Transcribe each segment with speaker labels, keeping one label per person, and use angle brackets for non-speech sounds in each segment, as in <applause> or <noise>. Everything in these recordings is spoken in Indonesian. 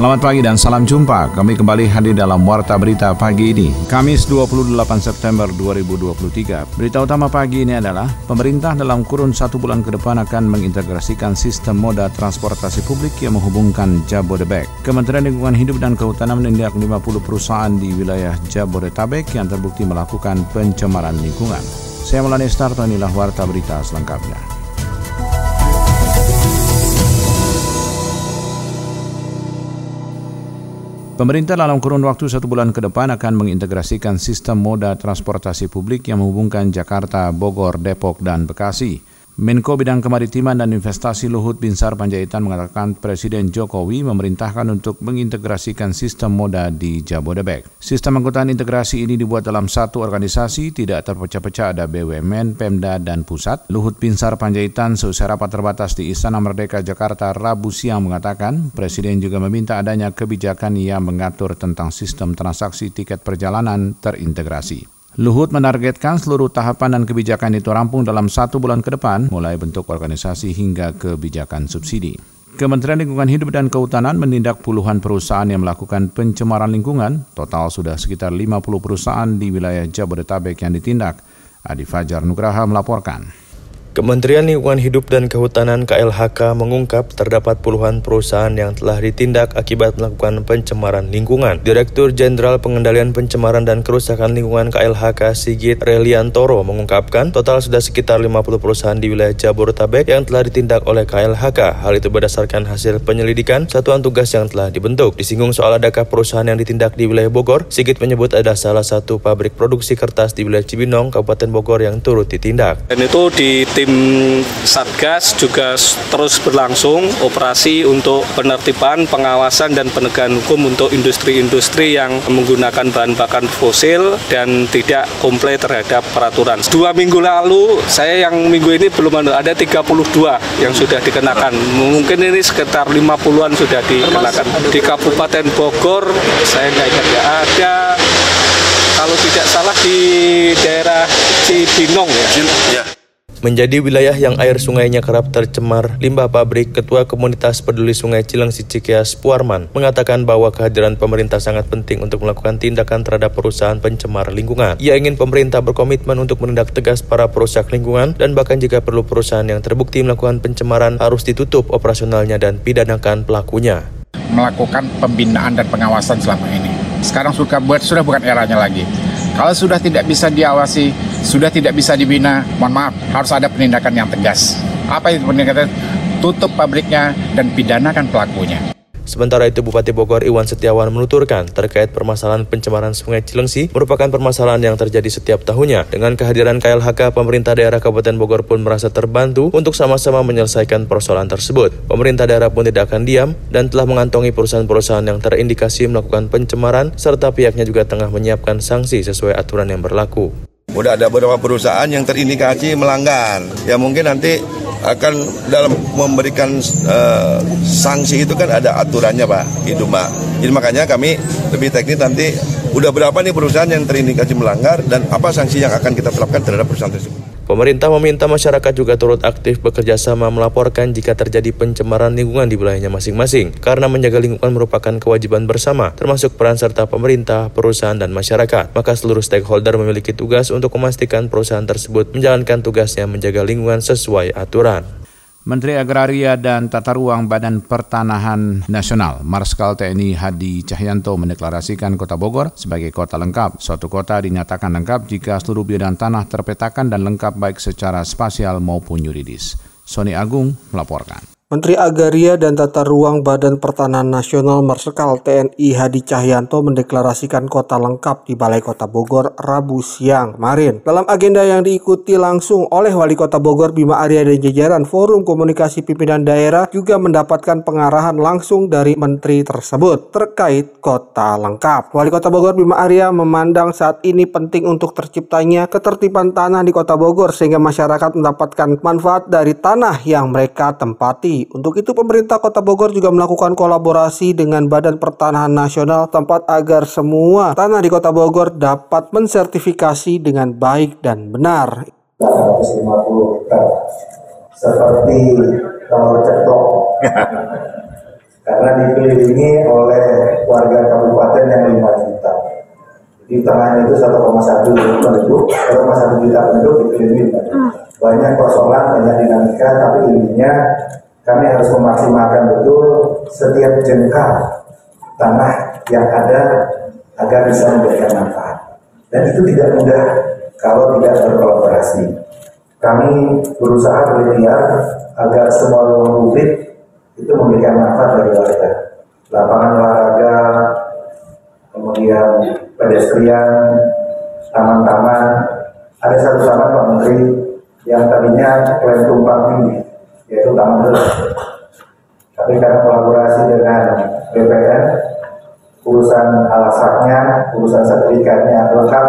Speaker 1: Selamat pagi dan salam jumpa. Kami kembali hadir dalam Warta Berita pagi ini. Kamis 28 September 2023. Berita utama pagi ini adalah pemerintah dalam kurun satu bulan ke depan akan mengintegrasikan sistem moda transportasi publik yang menghubungkan Jabodebek. Kementerian Lingkungan Hidup dan Kehutanan menindak 50 perusahaan di wilayah Jabodetabek yang terbukti melakukan pencemaran lingkungan. Saya Melani Starto, inilah Warta Berita selengkapnya. Pemerintah dalam kurun waktu satu bulan ke depan akan mengintegrasikan sistem moda transportasi publik yang menghubungkan Jakarta, Bogor, Depok, dan Bekasi. Menko Bidang Kemaritiman dan Investasi Luhut Binsar Panjaitan mengatakan Presiden Jokowi memerintahkan untuk mengintegrasikan sistem moda di Jabodebek. Sistem angkutan integrasi ini dibuat dalam satu organisasi, tidak terpecah-pecah ada BUMN, Pemda, dan Pusat. Luhut Binsar Panjaitan seusai rapat terbatas di Istana Merdeka Jakarta Rabu siang mengatakan Presiden juga meminta adanya kebijakan yang mengatur tentang sistem transaksi tiket perjalanan terintegrasi. Luhut menargetkan seluruh tahapan dan kebijakan itu rampung dalam satu bulan ke depan, mulai bentuk organisasi hingga kebijakan subsidi. Kementerian Lingkungan Hidup dan Kehutanan menindak puluhan perusahaan yang melakukan pencemaran lingkungan. Total sudah sekitar 50 perusahaan di wilayah Jabodetabek yang ditindak. Adi Fajar Nugraha melaporkan.
Speaker 2: Kementerian Lingkungan Hidup dan Kehutanan KLHK mengungkap terdapat puluhan perusahaan yang telah ditindak akibat melakukan pencemaran lingkungan. Direktur Jenderal Pengendalian Pencemaran dan Kerusakan Lingkungan KLHK Sigit Reliantoro mengungkapkan total sudah sekitar 50 perusahaan di wilayah Jabodetabek yang telah ditindak oleh KLHK. Hal itu berdasarkan hasil penyelidikan satuan tugas yang telah dibentuk. Disinggung soal adakah perusahaan yang ditindak di wilayah Bogor, Sigit menyebut ada salah satu pabrik produksi kertas di wilayah Cibinong, Kabupaten Bogor yang turut ditindak.
Speaker 3: Dan itu di tim Satgas juga terus berlangsung operasi untuk penertiban, pengawasan dan penegakan hukum untuk industri-industri yang menggunakan bahan bakar fosil dan tidak komplain terhadap peraturan. Dua minggu lalu, saya yang minggu ini belum ada, ada 32 yang sudah dikenakan. Mungkin ini sekitar 50-an sudah dikenakan. Di Kabupaten Bogor, saya nggak ingat ya, ada kalau tidak salah di daerah Cibinong ya.
Speaker 2: ya menjadi wilayah yang air sungainya kerap tercemar limbah pabrik, Ketua Komunitas Peduli Sungai Cilengsi Cikeas Puarman mengatakan bahwa kehadiran pemerintah sangat penting untuk melakukan tindakan terhadap perusahaan pencemar lingkungan. Ia ingin pemerintah berkomitmen untuk menindak tegas para perusak lingkungan dan bahkan jika perlu perusahaan yang terbukti melakukan pencemaran harus ditutup operasionalnya dan pidanakan pelakunya.
Speaker 4: Melakukan pembinaan dan pengawasan selama ini. Sekarang sudah sudah bukan eranya lagi kalau sudah tidak bisa diawasi, sudah tidak bisa dibina, mohon maaf, harus ada penindakan yang tegas. Apa itu penindakan? Tutup pabriknya dan pidanakan pelakunya.
Speaker 2: Sementara itu Bupati Bogor Iwan Setiawan menuturkan terkait permasalahan pencemaran Sungai Cilengsi merupakan permasalahan yang terjadi setiap tahunnya. Dengan kehadiran KLHK, pemerintah daerah Kabupaten Bogor pun merasa terbantu untuk sama-sama menyelesaikan persoalan tersebut. Pemerintah daerah pun tidak akan diam dan telah mengantongi perusahaan-perusahaan yang terindikasi melakukan pencemaran serta pihaknya juga tengah menyiapkan sanksi sesuai aturan yang berlaku.
Speaker 5: Udah ada beberapa perusahaan yang terindikasi melanggar. Ya mungkin nanti akan dalam memberikan uh, sanksi itu kan ada aturannya Pak itu Mbak. Jadi makanya kami lebih teknis nanti udah berapa nih perusahaan yang terindikasi melanggar dan apa sanksi yang akan kita terapkan terhadap perusahaan tersebut.
Speaker 2: Pemerintah meminta masyarakat juga turut aktif bekerja sama melaporkan jika terjadi pencemaran lingkungan di wilayahnya masing-masing, karena menjaga lingkungan merupakan kewajiban bersama, termasuk peran serta pemerintah, perusahaan, dan masyarakat. Maka seluruh stakeholder memiliki tugas untuk memastikan perusahaan tersebut menjalankan tugasnya menjaga lingkungan sesuai aturan.
Speaker 1: Menteri Agraria dan Tata Ruang Badan Pertanahan Nasional Marskal TNI Hadi Cahyanto mendeklarasikan Kota Bogor sebagai kota lengkap. Suatu kota dinyatakan lengkap jika seluruh bidang tanah terpetakan dan lengkap baik secara spasial maupun yuridis. Sony Agung melaporkan.
Speaker 6: Menteri Agraria dan Tata Ruang Badan Pertanahan Nasional Marsikal TNI Hadi Cahyanto mendeklarasikan kota lengkap di Balai Kota Bogor Rabu siang kemarin. Dalam agenda yang diikuti langsung oleh Wali Kota Bogor Bima Arya dan jajaran Forum Komunikasi Pimpinan Daerah juga mendapatkan pengarahan langsung dari menteri tersebut terkait kota lengkap. Wali Kota Bogor Bima Arya memandang saat ini penting untuk terciptanya ketertiban tanah di Kota Bogor sehingga masyarakat mendapatkan manfaat dari tanah yang mereka tempati Untuk itu pemerintah Kota Bogor juga melakukan kolaborasi dengan Badan Pertanahan Nasional tempat agar semua tanah di Kota Bogor dapat mensertifikasi dengan baik dan benar.
Speaker 7: 150 hektar seperti kalau ceplok. Karena dikelilingi oleh warga kabupaten yang 5 juta. Di tengahnya itu 1,1 penduduk 1,1 juta penduduk dikelilingi. Banyak persoalan banyak dinamika tapi intinya kami harus memaksimalkan betul setiap jengkal tanah yang ada agar bisa memberikan manfaat dan itu tidak mudah kalau tidak berkolaborasi kami berusaha berikhtiar agar semua ruang publik itu memberikan manfaat bagi warga. Lapangan olahraga, kemudian pedestrian, taman-taman. Ada satu taman Pak Menteri yang tadinya klaim tumpang tinggi, Taman Gelap. Tapi karena kolaborasi dengan BPN, urusan alasaknya, urusan sertifikatnya lengkap,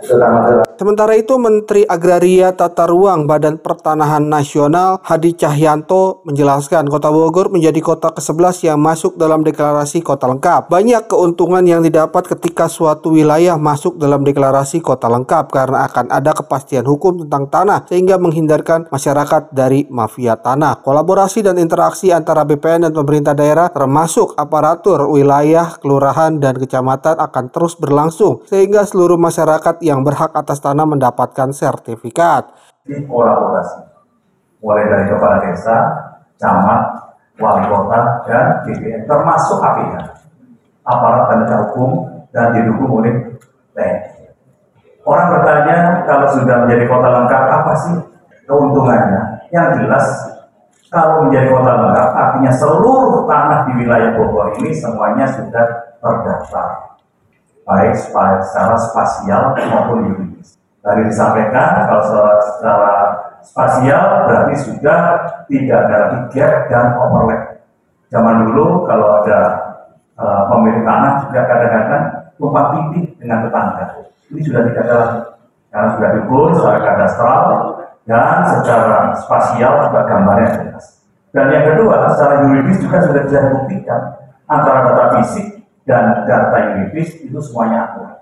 Speaker 7: itu Gelap.
Speaker 6: Sementara itu Menteri Agraria Tata Ruang Badan Pertanahan Nasional Hadi Cahyanto menjelaskan Kota Bogor menjadi kota ke-11 yang masuk dalam deklarasi kota lengkap. Banyak keuntungan yang didapat ketika suatu wilayah masuk dalam deklarasi kota lengkap karena akan ada kepastian hukum tentang tanah sehingga menghindarkan masyarakat dari mafia tanah. Kolaborasi dan interaksi antara BPN dan pemerintah daerah termasuk aparatur wilayah, kelurahan, dan kecamatan akan terus berlangsung sehingga seluruh masyarakat yang berhak atas tanah sana mendapatkan sertifikat.
Speaker 7: Kolaborasi, mulai dari kepala desa, camat, wali kota, dan BPN, termasuk APH, aparat penegak hukum, dan didukung oleh TNI. Orang bertanya, kalau sudah menjadi kota lengkap, apa sih keuntungannya? Yang jelas, kalau menjadi kota lengkap, artinya seluruh tanah di wilayah Bogor ini semuanya sudah terdaftar. Baik secara spasial maupun yuridis. Tadi disampaikan kalau secara, secara spasial berarti sudah tidak ada gap dan overlap. Zaman dulu kalau ada uh, pemilik tanah juga kadang-kadang tumpang tindih dengan tetangga. Ini sudah tidak ada karena sudah diukur secara kadastral dan secara spasial juga gambarnya jelas. Dan yang kedua, secara yuridis juga sudah bisa dibuktikan antara data fisik dan data yuridis itu semuanya akurat.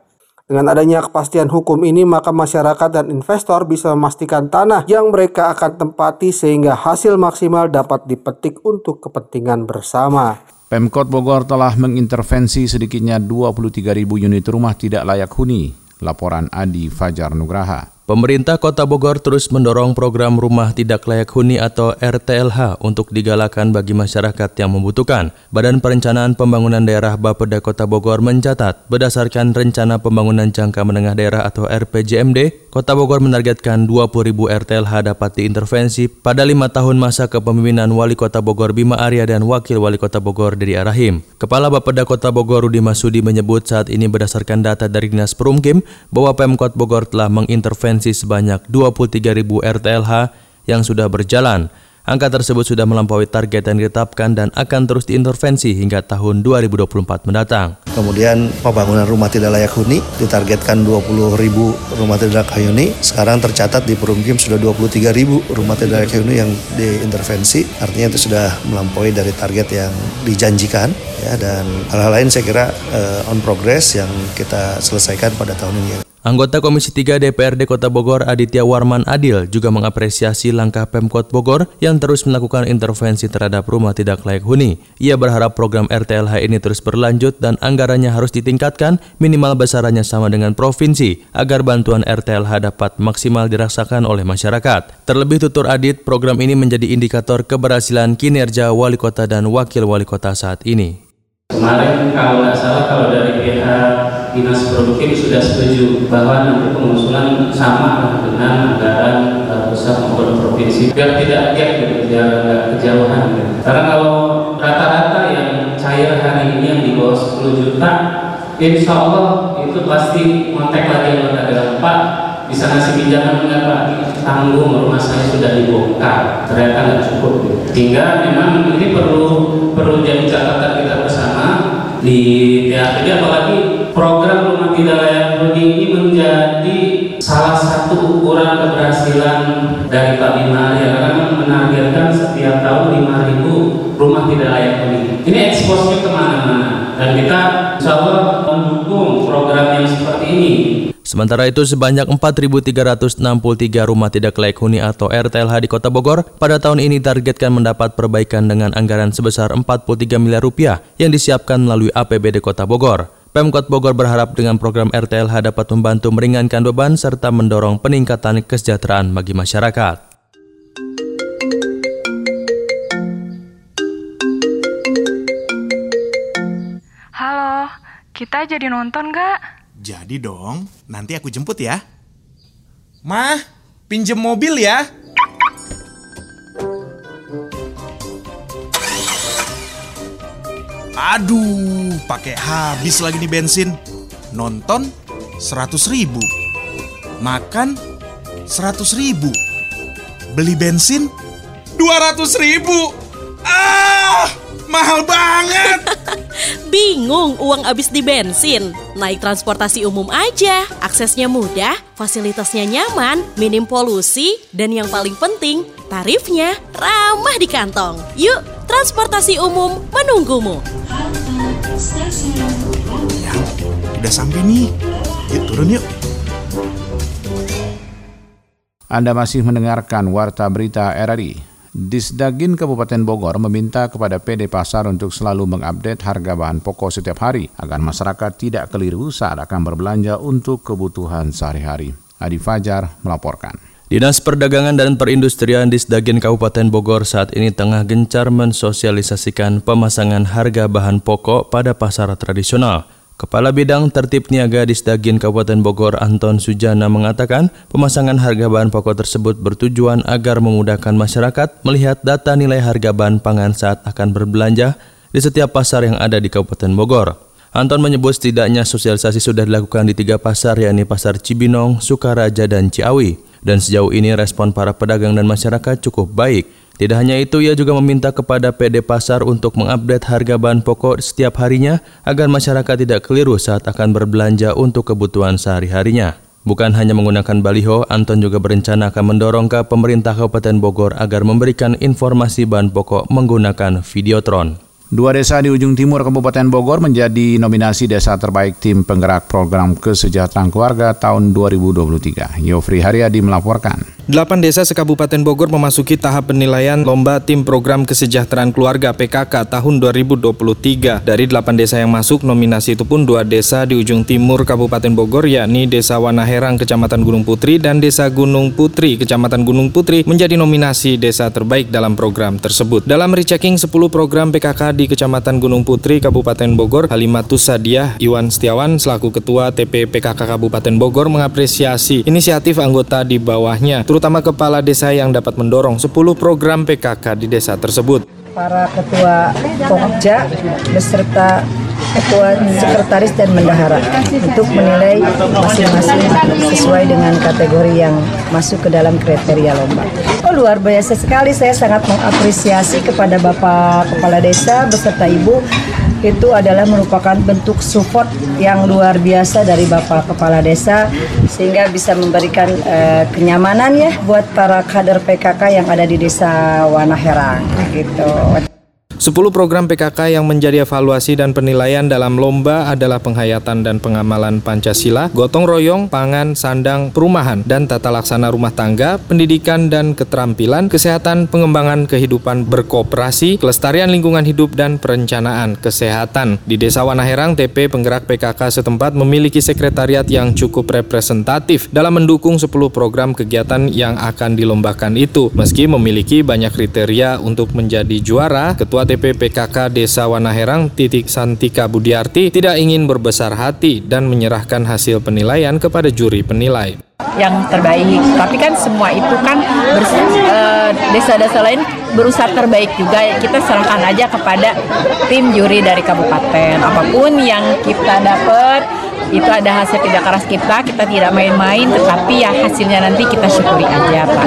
Speaker 6: Dengan adanya kepastian hukum ini, maka masyarakat dan investor bisa memastikan tanah yang mereka akan tempati sehingga hasil maksimal dapat dipetik untuk kepentingan bersama.
Speaker 1: Pemkot Bogor telah mengintervensi sedikitnya 23.000 unit rumah tidak layak huni. Laporan Adi Fajar Nugraha.
Speaker 2: Pemerintah Kota Bogor terus mendorong program Rumah Tidak Layak Huni atau RTLH untuk digalakan bagi masyarakat yang membutuhkan. Badan Perencanaan Pembangunan Daerah Bapeda Kota Bogor mencatat, berdasarkan Rencana Pembangunan Jangka Menengah Daerah atau RPJMD, Kota Bogor menargetkan 20.000 RTLH dapat diintervensi pada lima tahun masa kepemimpinan Wali Kota Bogor Bima Arya dan Wakil Wali Kota Bogor Dedi Arahim. Kepala Bapeda Kota Bogor Rudi Masudi menyebut saat ini berdasarkan data dari Dinas Perumkim bahwa Pemkot Bogor telah mengintervensi intervensi sebanyak 23.000 RTLH yang sudah berjalan. Angka tersebut sudah melampaui target yang ditetapkan dan akan terus diintervensi hingga tahun 2024 mendatang.
Speaker 8: Kemudian pembangunan rumah tidak layak huni ditargetkan 20 ribu rumah tidak layak huni. Sekarang tercatat di Perumkim sudah 23 ribu rumah tidak layak huni yang diintervensi. Artinya itu sudah melampaui dari target yang dijanjikan. ya Dan hal-hal lain saya kira uh, on progress yang kita selesaikan pada tahun ini.
Speaker 2: Anggota Komisi 3 DPRD Kota Bogor Aditya Warman Adil juga mengapresiasi langkah Pemkot Bogor yang terus melakukan intervensi terhadap rumah tidak layak huni. Ia berharap program RTLH ini terus berlanjut dan anggarannya harus ditingkatkan minimal besarannya sama dengan provinsi agar bantuan RTLH dapat maksimal dirasakan oleh masyarakat. Terlebih tutur Adit, program ini menjadi indikator keberhasilan kinerja wali kota dan wakil wali kota saat ini.
Speaker 9: Kemarin kalau nggak salah kalau dari pihak dinas produktif sudah setuju bahwa nanti pengusulan sama dengan anggaran uh, pusat maupun provinsi biar tidak gap gitu biar nggak kejauhan gitu. karena kalau rata-rata yang cair hari ini yang di bawah 10 juta insya Allah itu pasti kontak lagi anggota dalam Pak bisa ngasih pinjaman enggak Pak tanggung rumah saya sudah dibongkar ternyata nggak cukup gitu. sehingga memang ini perlu perlu jadi catatan kita bersama di TAPD apalagi program rumah tidak layak huni ini menjadi salah satu ukuran keberhasilan dari Pak Bima ya karena menargetkan setiap tahun 5
Speaker 2: Sementara itu sebanyak 4.363 rumah tidak layak huni atau RTLH di Kota Bogor pada tahun ini targetkan mendapat perbaikan dengan anggaran sebesar 43 miliar rupiah yang disiapkan melalui APBD Kota Bogor. Pemkot Bogor berharap dengan program RTLH dapat membantu meringankan beban serta mendorong peningkatan kesejahteraan bagi masyarakat.
Speaker 10: Halo, kita jadi nonton gak?
Speaker 11: Jadi dong, nanti aku jemput ya. Mah, pinjem mobil ya. Aduh, pakai habis lagi nih bensin. Nonton 100 ribu. Makan 100 ribu. Beli bensin 200 ribu. Ah, mahal banget. <laughs>
Speaker 12: Bingung uang habis di bensin? Naik transportasi umum aja, aksesnya mudah, fasilitasnya nyaman, minim polusi, dan yang paling penting, tarifnya ramah di kantong. Yuk, transportasi umum menunggumu.
Speaker 11: Ya, udah sampai nih. Yuk turun yuk.
Speaker 1: Anda masih mendengarkan Warta Berita RRI. Disdagin Kabupaten Bogor meminta kepada PD Pasar untuk selalu mengupdate harga bahan pokok setiap hari agar masyarakat tidak keliru saat akan berbelanja untuk kebutuhan sehari-hari. Adi Fajar melaporkan.
Speaker 2: Dinas Perdagangan dan Perindustrian Disdagin Kabupaten Bogor saat ini tengah gencar mensosialisasikan pemasangan harga bahan pokok pada pasar tradisional. Kepala Bidang Tertib Niaga di Stagin Kabupaten Bogor Anton Sujana mengatakan pemasangan harga bahan pokok tersebut bertujuan agar memudahkan masyarakat melihat data nilai harga bahan pangan saat akan berbelanja di setiap pasar yang ada di Kabupaten Bogor. Anton menyebut setidaknya sosialisasi sudah dilakukan di tiga pasar yakni Pasar Cibinong, Sukaraja, dan Ciawi. Dan sejauh ini respon para pedagang dan masyarakat cukup baik. Tidak hanya itu, ia juga meminta kepada PD Pasar untuk mengupdate harga bahan pokok setiap harinya agar masyarakat tidak keliru saat akan berbelanja untuk kebutuhan sehari-harinya. Bukan hanya menggunakan baliho, Anton juga berencana akan mendorong ke pemerintah Kabupaten Bogor agar memberikan informasi bahan pokok menggunakan videotron.
Speaker 1: Dua desa di ujung timur Kabupaten Bogor menjadi nominasi desa terbaik tim penggerak program kesejahteraan keluarga tahun 2023. Yofri Haryadi melaporkan.
Speaker 13: Delapan desa sekabupaten Bogor memasuki tahap penilaian lomba tim program kesejahteraan keluarga PKK tahun 2023. Dari delapan desa yang masuk, nominasi itu pun dua desa di ujung timur Kabupaten Bogor yakni Desa Wanaherang Kecamatan Gunung Putri dan Desa Gunung Putri Kecamatan Gunung Putri menjadi nominasi desa terbaik dalam program tersebut. Dalam rechecking 10 program PKK di Kecamatan Gunung Putri, Kabupaten Bogor, Halimatus Sadiah Iwan Setiawan selaku Ketua TPPKK Kabupaten Bogor mengapresiasi inisiatif anggota di bawahnya, terutama kepala desa yang dapat mendorong 10 program PKK di desa tersebut.
Speaker 14: Para ketua Pokja beserta ketua sekretaris dan bendahara untuk menilai masing-masing sesuai dengan kategori yang masuk ke dalam kriteria lomba. Oh luar biasa sekali, saya sangat mengapresiasi kepada Bapak Kepala Desa beserta Ibu itu adalah merupakan bentuk support yang luar biasa dari Bapak Kepala Desa sehingga bisa memberikan uh, kenyamanan ya buat para kader PKK yang ada di Desa Wanaherang gitu.
Speaker 13: 10 program PKK yang menjadi evaluasi dan penilaian dalam lomba adalah penghayatan dan pengamalan Pancasila, gotong royong, pangan, sandang, perumahan, dan tata laksana rumah tangga, pendidikan dan keterampilan, kesehatan, pengembangan kehidupan berkooperasi, kelestarian lingkungan hidup, dan perencanaan kesehatan. Di Desa Wanaherang, TP penggerak PKK setempat memiliki sekretariat yang cukup representatif dalam mendukung 10 program kegiatan yang akan dilombakan itu. Meski memiliki banyak kriteria untuk menjadi juara, Ketua KTP PKK Desa Wanaherang Titik Santika Budiarti tidak ingin berbesar hati dan menyerahkan hasil penilaian kepada juri penilai
Speaker 14: yang terbaik. Tapi kan semua itu kan eh, desa-desa lain berusaha terbaik juga. Kita serahkan aja kepada tim juri dari kabupaten. Apa pun yang kita dapat itu ada hasil tidak keras kita, kita tidak main-main, tetapi ya hasilnya nanti kita syukuri aja Pak.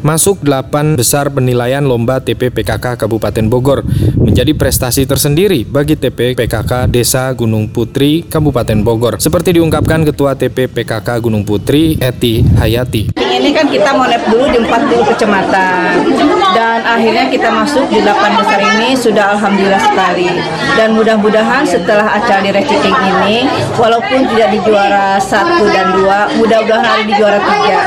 Speaker 13: Masuk 8 besar penilaian lomba TP PKK Kabupaten Bogor menjadi prestasi tersendiri bagi TP PKK Desa Gunung Putri Kabupaten Bogor. Seperti diungkapkan Ketua TP PKK Gunung Putri Eti Hayati.
Speaker 14: Ini kan kita mau lab dulu di 40 kecamatan dan akhirnya kita masuk di delapan besar ini sudah alhamdulillah sekali. Dan mudah-mudahan setelah acara di ranking ini walaupun tidak di juara satu dan dua mudah-mudahan ada di juara tiga.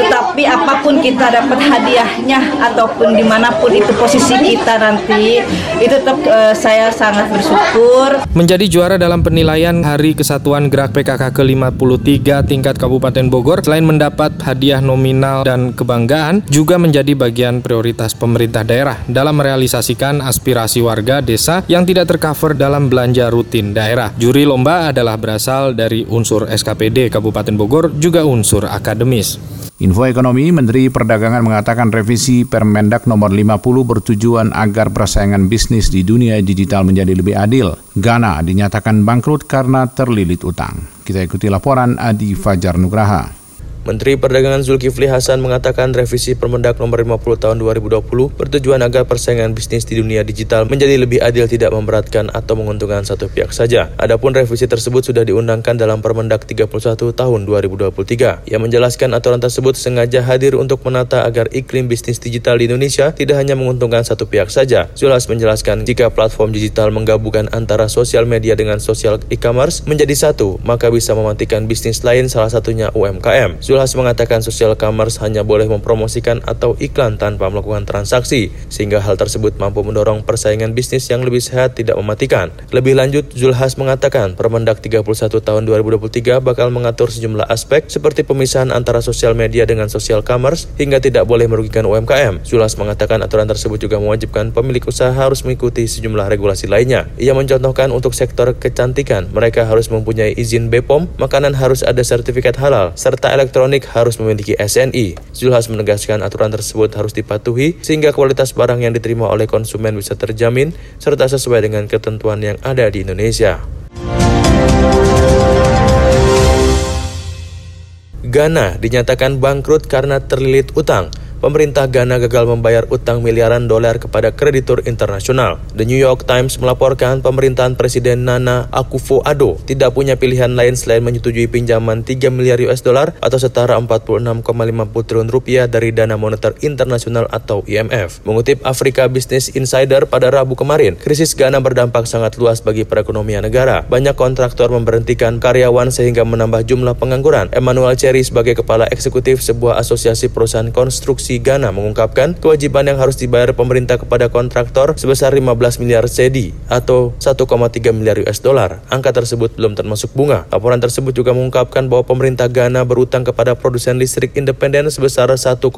Speaker 14: Tetapi apa pun kita dapat hadiahnya ataupun di mana pun itu posisi kita nanti itu tetap uh, saya sangat bersyukur.
Speaker 13: Menjadi juara dalam penilaian Hari Kesatuan Gerak PKK ke-53 tingkat Kabupaten Bogor selain mendapat hadiah nominal dan kebanggaan juga menjadi bagian prioritas pemerintah daerah dalam merealisasikan aspirasi warga desa yang tidak tercover dalam belanja rutin daerah. Juri lomba adalah berasal dari unsur SKPD Kabupaten Bogor juga unsur akademis.
Speaker 1: Info Ekonomi, Menteri Perdagangan mengatakan revisi Permendak nomor 50 bertujuan agar persaingan bisnis di dunia digital menjadi lebih adil. Ghana dinyatakan bangkrut karena terlilit utang. Kita ikuti laporan Adi Fajar Nugraha.
Speaker 2: Menteri Perdagangan Zulkifli Hasan mengatakan revisi Permendak nomor 50 tahun 2020 bertujuan agar persaingan bisnis di dunia digital menjadi lebih adil tidak memberatkan atau menguntungkan satu pihak saja. Adapun revisi tersebut sudah diundangkan dalam Permendak 31 tahun 2023 yang menjelaskan aturan tersebut sengaja hadir untuk menata agar iklim bisnis digital di Indonesia tidak hanya menguntungkan satu pihak saja. Zulhas menjelaskan jika platform digital menggabungkan antara sosial media dengan sosial e-commerce menjadi satu, maka bisa mematikan bisnis lain salah satunya UMKM. Zulhas mengatakan social commerce hanya boleh mempromosikan atau iklan tanpa melakukan transaksi, sehingga hal tersebut mampu mendorong persaingan bisnis yang lebih sehat tidak mematikan. Lebih lanjut, Zulhas mengatakan Permendak 31 tahun 2023 bakal mengatur sejumlah aspek seperti pemisahan antara sosial media dengan social commerce hingga tidak boleh merugikan UMKM. Zulhas mengatakan aturan tersebut juga mewajibkan pemilik usaha harus mengikuti sejumlah regulasi lainnya. Ia mencontohkan untuk sektor kecantikan, mereka harus mempunyai izin BPOM, makanan harus ada sertifikat halal, serta elektronik elektronik harus memiliki SNI. Zulhas menegaskan aturan tersebut harus dipatuhi sehingga kualitas barang yang diterima oleh konsumen bisa terjamin serta sesuai dengan ketentuan yang ada di Indonesia. Ghana dinyatakan bangkrut karena terlilit utang pemerintah Ghana gagal membayar utang miliaran dolar kepada kreditur internasional. The New York Times melaporkan pemerintahan Presiden Nana Akufo-Addo tidak punya pilihan lain selain menyetujui pinjaman 3 miliar US dollar atau setara 46,5 triliun rupiah dari Dana Moneter Internasional atau IMF. Mengutip Afrika Business Insider pada Rabu kemarin, krisis Ghana berdampak sangat luas bagi perekonomian negara. Banyak kontraktor memberhentikan karyawan sehingga menambah jumlah pengangguran. Emmanuel Cherry sebagai kepala eksekutif sebuah asosiasi perusahaan konstruksi Ghana mengungkapkan kewajiban yang harus dibayar pemerintah kepada kontraktor sebesar 15 miliar CD atau 1,3 miliar US dollar. Angka tersebut belum termasuk bunga. Laporan tersebut juga mengungkapkan bahwa pemerintah Ghana berutang kepada produsen listrik independen sebesar 1,58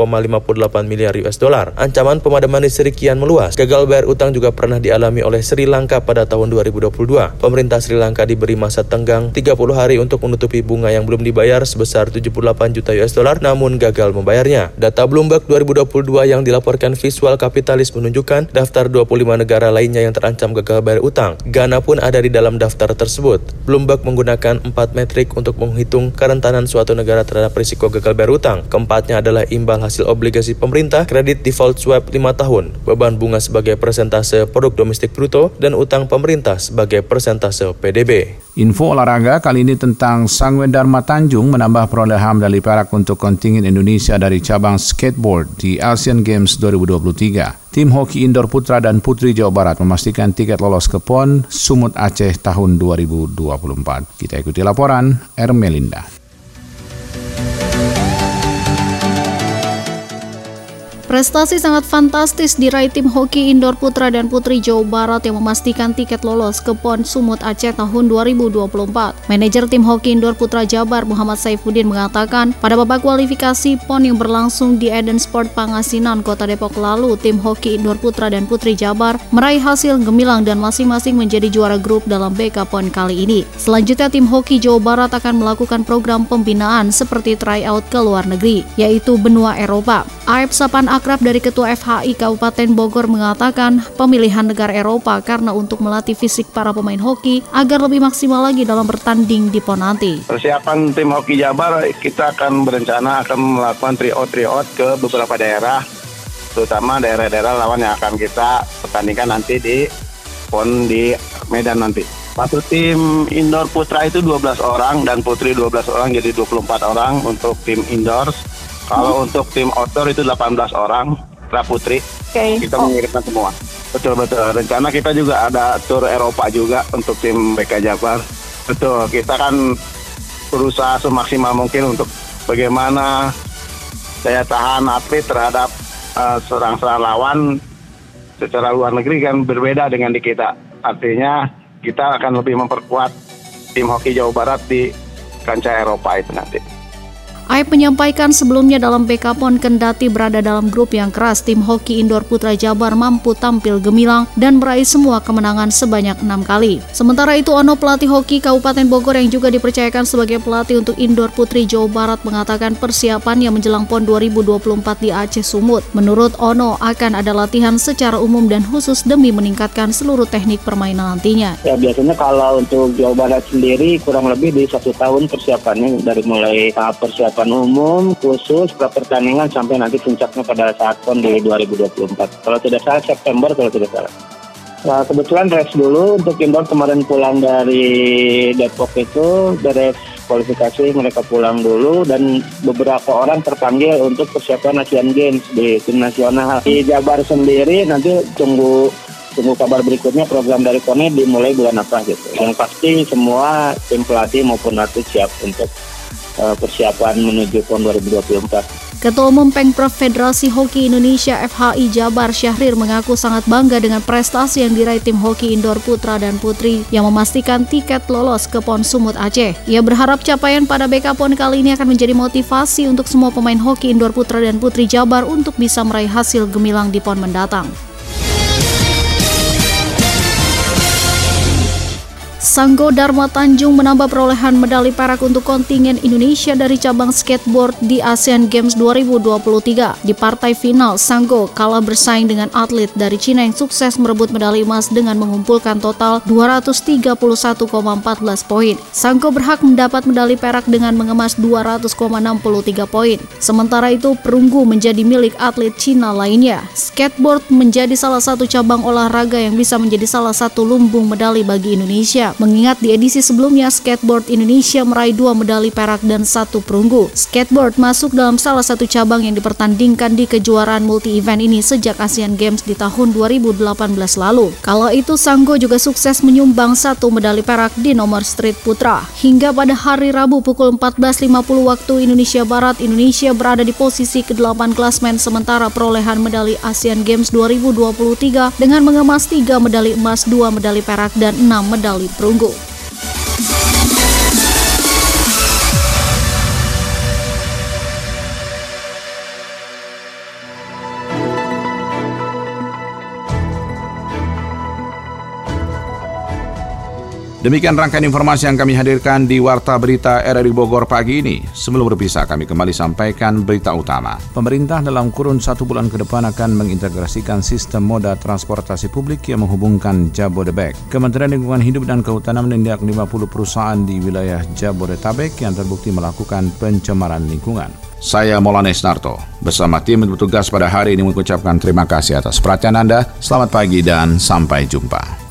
Speaker 2: miliar US dollar. Ancaman pemadaman listrik kian meluas. Gagal bayar utang juga pernah dialami oleh Sri Lanka pada tahun 2022. Pemerintah Sri Lanka diberi masa tenggang 30 hari untuk menutupi bunga yang belum dibayar sebesar 78 juta US dollar namun gagal membayarnya. Data Bloomberg 2022 yang dilaporkan Visual Kapitalis menunjukkan daftar 25 negara lainnya yang terancam gagal bayar utang. Ghana pun ada di dalam daftar tersebut. Bloomberg menggunakan empat metrik untuk menghitung kerentanan suatu negara terhadap risiko gagal bayar utang. Keempatnya adalah imbal hasil obligasi pemerintah, kredit default swap 5 tahun, beban bunga sebagai persentase produk domestik bruto, dan utang pemerintah sebagai persentase PDB.
Speaker 1: Info olahraga kali ini tentang Sangwen Dharma Tanjung menambah perolehan medali perak untuk kontingen Indonesia dari cabang skateboard di Asian Games 2023. Tim hoki indoor putra dan putri Jawa Barat memastikan tiket lolos ke PON Sumut Aceh tahun 2024. Kita ikuti laporan Ermelinda.
Speaker 15: Prestasi sangat fantastis diraih tim hoki indoor putra dan putri Jawa Barat yang memastikan tiket lolos ke PON Sumut Aceh tahun 2024. Manajer tim hoki indoor putra Jabar Muhammad Saifuddin mengatakan, pada babak kualifikasi PON yang berlangsung di Eden Sport Pangasinan, Kota Depok lalu, tim hoki indoor putra dan putri Jabar meraih hasil gemilang dan masing-masing menjadi juara grup dalam BK PON kali ini. Selanjutnya tim hoki Jawa Barat akan melakukan program pembinaan seperti tryout ke luar negeri, yaitu benua Eropa. Aib Sapan akrab dari Ketua FHI Kabupaten Bogor mengatakan pemilihan negara Eropa karena untuk melatih fisik para pemain hoki agar lebih maksimal lagi dalam bertanding di PON nanti.
Speaker 16: Persiapan tim hoki Jabar kita akan berencana akan melakukan tryout-tryout ke beberapa daerah terutama daerah-daerah lawan yang akan kita pertandingkan nanti di PON di Medan nanti. Satu tim indoor putra itu 12 orang dan putri 12 orang jadi 24 orang untuk tim indoors kalau untuk tim outdoor itu 18 orang Raputri.
Speaker 17: Okay.
Speaker 16: Kita
Speaker 17: Oh.
Speaker 16: mengirimkan semua. Betul betul. Rencana kita juga ada tur Eropa juga untuk tim BK Jabar. Betul. Kita kan berusaha semaksimal mungkin untuk bagaimana daya tahan atlet terhadap eh, serang-serang lawan secara luar negeri kan berbeda dengan di kita. Artinya kita akan lebih memperkuat tim hoki Jawa Barat di kancah Eropa itu nanti.
Speaker 15: Aib menyampaikan sebelumnya dalam PK PON kendati berada dalam grup yang keras, tim hoki indoor Putra Jabar mampu tampil gemilang dan meraih semua kemenangan sebanyak enam kali. Sementara itu, Ono pelatih hoki Kabupaten Bogor yang juga dipercayakan sebagai pelatih untuk indoor Putri Jawa Barat mengatakan persiapan yang menjelang PON 2024 di Aceh Sumut. Menurut Ono, akan ada latihan secara umum dan khusus demi meningkatkan seluruh teknik permainan nantinya.
Speaker 17: Ya biasanya kalau untuk Jawa Barat sendiri kurang lebih di satu tahun persiapannya dari mulai tahap persiapan umum, khusus, pra pertandingan sampai nanti puncaknya pada saat PON di 2024. Kalau tidak salah September kalau tidak salah. Nah, kebetulan rest dulu untuk indoor kemarin pulang dari Depok itu beres kualifikasi mereka pulang dulu dan beberapa orang terpanggil untuk persiapan Asian Games di tim nasional. Di Jabar sendiri nanti tunggu tunggu kabar berikutnya program dari KONE dimulai bulan apa gitu. Yang pasti semua tim pelatih maupun atlet siap untuk persiapan menuju PON 2024.
Speaker 15: Ketua Umum Pengprov Federasi Hoki Indonesia FHI Jabar Syahrir mengaku sangat bangga dengan prestasi yang diraih tim hoki indoor putra dan putri yang memastikan tiket lolos ke PON Sumut Aceh. Ia berharap capaian pada BK PON kali ini akan menjadi motivasi untuk semua pemain hoki indoor putra dan putri Jabar untuk bisa meraih hasil gemilang di PON mendatang. Sanggo Dharma Tanjung menambah perolehan medali perak untuk kontingen Indonesia dari cabang skateboard di ASEAN Games 2023. Di partai final, Sanggo kalah bersaing dengan atlet dari Cina yang sukses merebut medali emas dengan mengumpulkan total 231,14 poin. Sanggo berhak mendapat medali perak dengan mengemas 200,63 poin. Sementara itu, perunggu menjadi milik atlet Cina lainnya. Skateboard menjadi salah satu cabang olahraga yang bisa menjadi salah satu lumbung medali bagi Indonesia. Mengingat di edisi sebelumnya skateboard Indonesia meraih dua medali perak dan satu perunggu. Skateboard masuk dalam salah satu cabang yang dipertandingkan di kejuaraan multi-event ini sejak Asian Games di tahun 2018 lalu. Kalau itu Sanggo juga sukses menyumbang satu medali perak di nomor street putra. Hingga pada hari Rabu pukul 14.50 waktu Indonesia Barat, Indonesia berada di posisi ke-8 klasmen sementara perolehan medali Asian Games 2023 dengan mengemas 3 medali emas, 2 medali perak, dan 6 medali perunggu.
Speaker 1: 공고 Demikian rangkaian informasi yang kami hadirkan di Warta Berita RRI Bogor pagi ini. Sebelum berpisah, kami kembali sampaikan berita utama. Pemerintah dalam kurun satu bulan ke depan akan mengintegrasikan sistem moda transportasi publik yang menghubungkan Jabodebek. Kementerian Lingkungan Hidup dan Kehutanan menindak 50 perusahaan di wilayah Jabodetabek yang terbukti melakukan pencemaran lingkungan. Saya Molanes Narto, bersama tim bertugas pada hari ini mengucapkan terima kasih atas perhatian Anda. Selamat pagi dan sampai jumpa.